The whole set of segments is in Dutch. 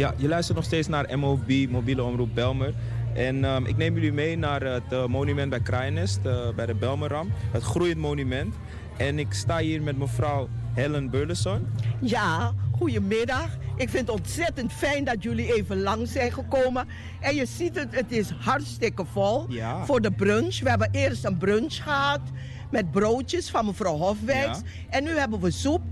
Ja, je luistert nog steeds naar MOB, mobiele omroep Belmer. En ehm, ik neem jullie mee naar het eh, monument bij Kraaienest, uh, bij de Belmerram. Het groeiend monument. En ik sta hier met mevrouw Helen Burleson. Ja, goedemiddag. Ik vind het ontzettend fijn dat jullie even langs zijn gekomen. En je ziet het, het is hartstikke vol Ja. voor de brunch. We hebben eerst een brunch gehad met broodjes van mevrouw Hofwijks. Ja. En nu hebben we soep.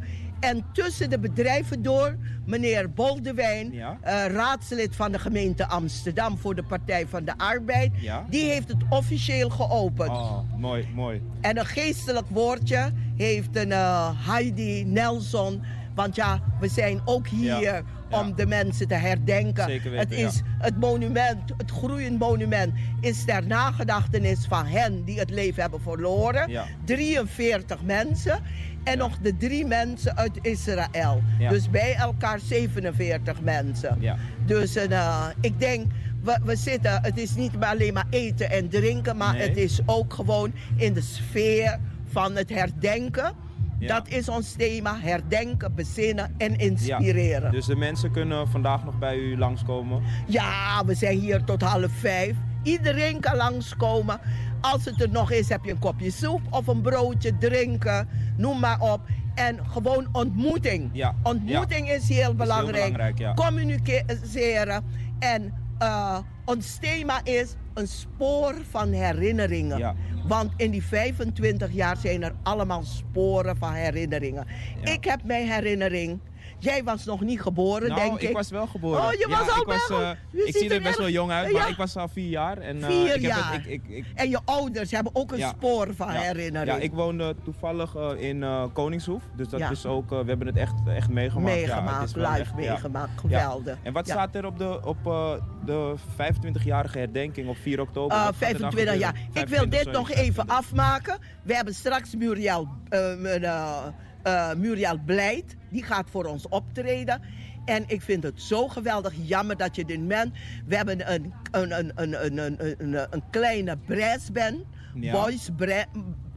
En tussen de bedrijven door, meneer Boldewijn, Ja. eh, raadslid van de gemeente Amsterdam voor de Partij van de Arbeid, Ja. die heeft het officieel geopend. Oh, mooi, mooi. En een geestelijk woordje heeft een eh, Heidi Nelson. Want ja, we zijn ook hier Ja, om de mensen te herdenken. Zeker weten, het is het monument, het groeiend monument, is ter nagedachtenis van hen die het leven hebben verloren. Ja. 43 mensen. En nog de drie mensen uit Israël. Dus bij elkaar 47 mensen. Ja. Dus eh, ik denk, we, we zitten, het is niet alleen maar eten en drinken, maar Nee. het is ook gewoon in de sfeer van het herdenken. Ja. Dat is ons thema, herdenken, bezinnen en inspireren. Ja. Dus de mensen kunnen vandaag nog bij u langskomen. Ja, we zijn hier tot half vijf. Iedereen kan langskomen. Als het er nog is, heb je een kopje soep of een broodje, drinken, noem maar op. En gewoon ontmoeting. Ja, Ontmoeting is heel belangrijk. belangrijk, ja. Communiceren. En eh, ons thema is een spoor van herinneringen. Ja. Want in die 25 jaar zijn er allemaal sporen van herinneringen. Ik heb mijn herinnering. Jij was nog niet geboren, nou, ik. ik was wel geboren. Oh, je Ja, was al ik was, wel- eh, Ik zie er best wel jong uit, Ja. maar ik was al vier jaar. En, eh, Vier ik heb jaar. Het, ik, ik, ik, En je ouders hebben ook een Ja. spoor van herinnering. Ja, ik woonde toevallig eh, in eh, Koningshoef. Dus dat is ook, eh, we hebben het echt, echt meegemaakt. Meegemaakt, live echt- meegemaakt. Geweldig. En wat staat er op de, op, eh, de 25-jarige herdenking op 4 oktober? Uh, Wat gaat er dan 25 jaar. gebeuren? Ik wil dit 25, nog even 25. afmaken. We hebben straks Muriel, uh, Muriel Blijt, die gaat voor ons optreden. En ik vind het zo geweldig jammer dat je dit bent. We hebben een, een, een, een, een, een, een kleine brass ben. Ja. Boys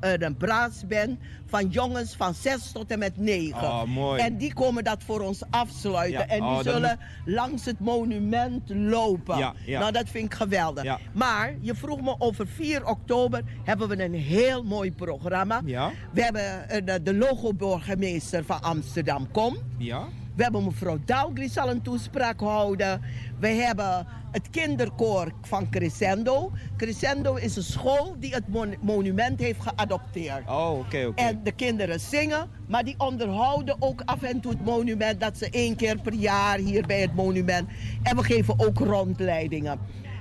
eh, een brassband van jongens van 6 tot en met 9. Oh, mooi. En die komen dat voor ons afsluiten. Ja, En die oh, zullen langs het monument lopen. Ja, ja. Nou, dat vind ik geweldig. Maar je vroeg me over 4 oktober hebben we een heel mooi programma. We hebben eh, de, de logo-burgemeester van Amsterdam Kom. Ja? We hebben mevrouw Dalgri zal een toespraak houden. We hebben het kinderkoor van Crescendo. Crescendo is een school die het mon- monument heeft geadopteerd. Oh, oké, oké. En de kinderen zingen, maar die onderhouden ook af en toe het monument. Dat ze één keer per jaar hier bij het monument. En we geven ook rondleidingen.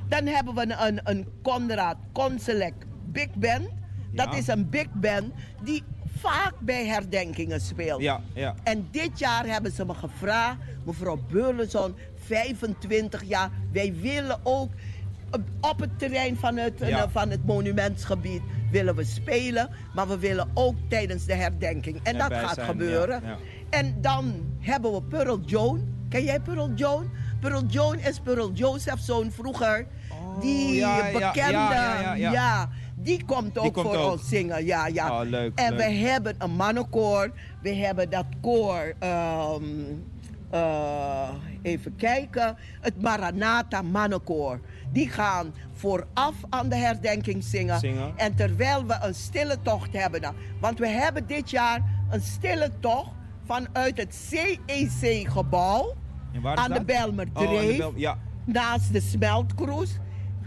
Dan hebben we een, een, een Conrad Conselec Big Band. Dat Ja. is een big band die vaak bij herdenkingen speelt. Ja, ja. En dit jaar hebben ze me gevraagd, mevrouw Burleson, 25 jaar. Wij willen ook op- op het terrein van het, Ja. eh, van het monumentsgebied willen we spelen. Maar we willen ook tijdens de herdenking. En dat gaat zijn, gebeuren. ja, ja. En dan hebben we Pearl Joan. Ken jij Pearl Joan? Pearl Joan is Pearl Joseph's zoon vroeger. die Oh, ja, bekende, ja. Die komt ook komt voor ook. ons zingen. Ja, ja. Oh, leuk, en we hebben een mannenkoor. We hebben dat koor. ehm, eh, even kijken. Het Maranatha mannenkoor. Die gaan vooraf aan de herdenking zingen. Zingen. En terwijl we een stille tocht hebben. dan- Want we hebben dit jaar een stille tocht vanuit het CEC-gebouw. Aan de? Belmerdreef. Oh, aan de Bel- ja. Naast de smeltkroes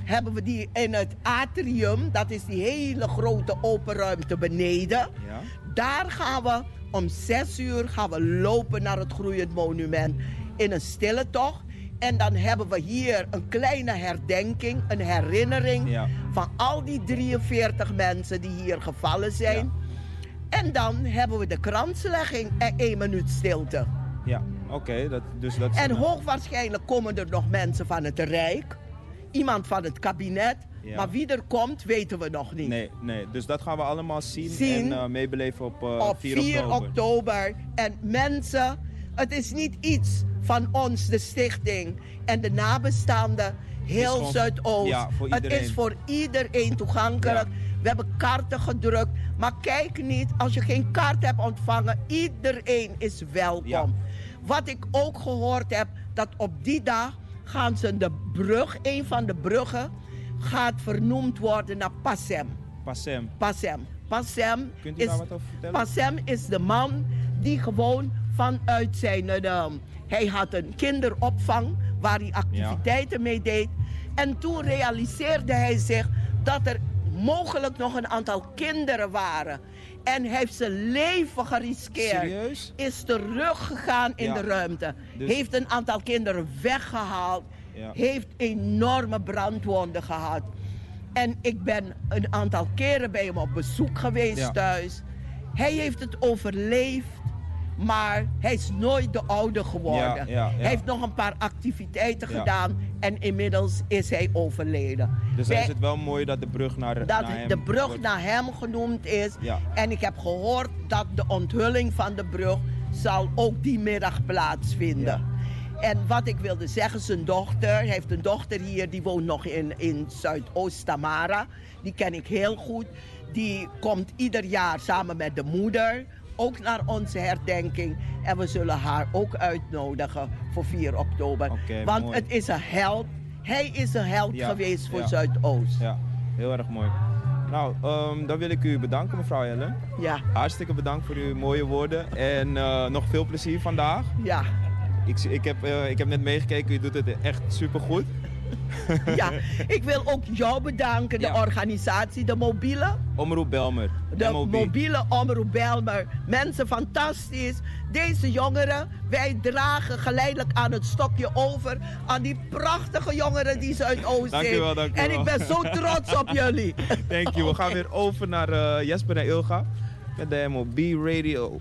hebben we die in het atrium. Dat is die hele grote open ruimte beneden. Ja. Daar gaan we om zes uur gaan we lopen naar het groeiend monument in een stille tocht. En dan hebben we hier een kleine herdenking, een herinnering Ja. van al die 43 mensen die hier gevallen zijn. En dan hebben we de kranslegging en één minuut stilte. Ja, oké. dat, dus dat En hoogwaarschijnlijk komen er nog mensen van het Rijk, iemand van het kabinet. Ja. Maar wie er komt, weten we nog niet. Nee, nee. Dus dat gaan we allemaal zien, Zien. en eh, meebeleven op, eh, op 4, 4 oktober. oktober. En mensen, het is niet iets van ons, de stichting en de nabestaanden, heel Zuidoost. ja, voor het is voor iedereen toegankelijk. Ja. We hebben kaarten gedrukt. Maar kijk niet, als je geen kaart hebt ontvangen, iedereen is welkom. Wat ik ook gehoord heb, dat op die dag gaan ze de brug, een van de bruggen, gaat vernoemd worden naar Passem. Passem. Passem. Passem Kunt u is, daar wat over vertellen? Passem is de man die gewoon vanuit zijn... eh, hij had een kinderopvang waar hij activiteiten mee deed. En toen realiseerde hij zich dat er mogelijk nog een aantal kinderen waren. En heeft zijn leven geriskeerd. Serieus? Is teruggegaan in Ja. de ruimte. Dus- Heeft een aantal kinderen weggehaald. Ja. Heeft enorme brandwonden gehad. En ik ben een aantal keren bij hem op bezoek geweest Ja. thuis. Hij heeft het overleefd, maar hij is nooit de oude geworden. Ja, ja, ja. Hij heeft nog een paar activiteiten gedaan en inmiddels is hij overleden. Dus Wij- is het wel mooi dat de brug naar, dat naar hem de brug wordt- naar hem genoemd is. En ik heb gehoord dat de onthulling van de brug zal ook die middag plaatsvinden. En wat ik wilde zeggen, zijn dochter, hij heeft een dochter hier, die woont nog in, in Zuidoost-Tamara. Die ken ik heel goed. Die komt ieder jaar samen met de moeder ook naar onze herdenking. En we zullen haar ook uitnodigen voor 4 oktober. Want mooi. het is een held. Hij is een held Ja, geweest voor ja. Zuidoost. Ja, heel erg mooi. Nou, ehm, dan wil ik u bedanken, mevrouw Helen. ja. Hartstikke bedankt voor uw mooie woorden. En eh, nog veel plezier vandaag. ja. Ik, ik, heb, eh, ik heb net meegekeken, u doet het echt supergoed. Ja, ik wil ook jou bedanken, de Ja. organisatie, de mobiele. Omroep Belmer. De MOB. mobiele omroep Belmer. Mensen fantastisch. Deze jongeren, wij dragen geleidelijk aan het stokje over aan die prachtige jongeren die Zuidoost Dank u heeft. wel, dank u en wel. ik ben zo trots op jullie. Thank you. We gaan weer over naar eh, Jesper en Ilga met de MOB Radio.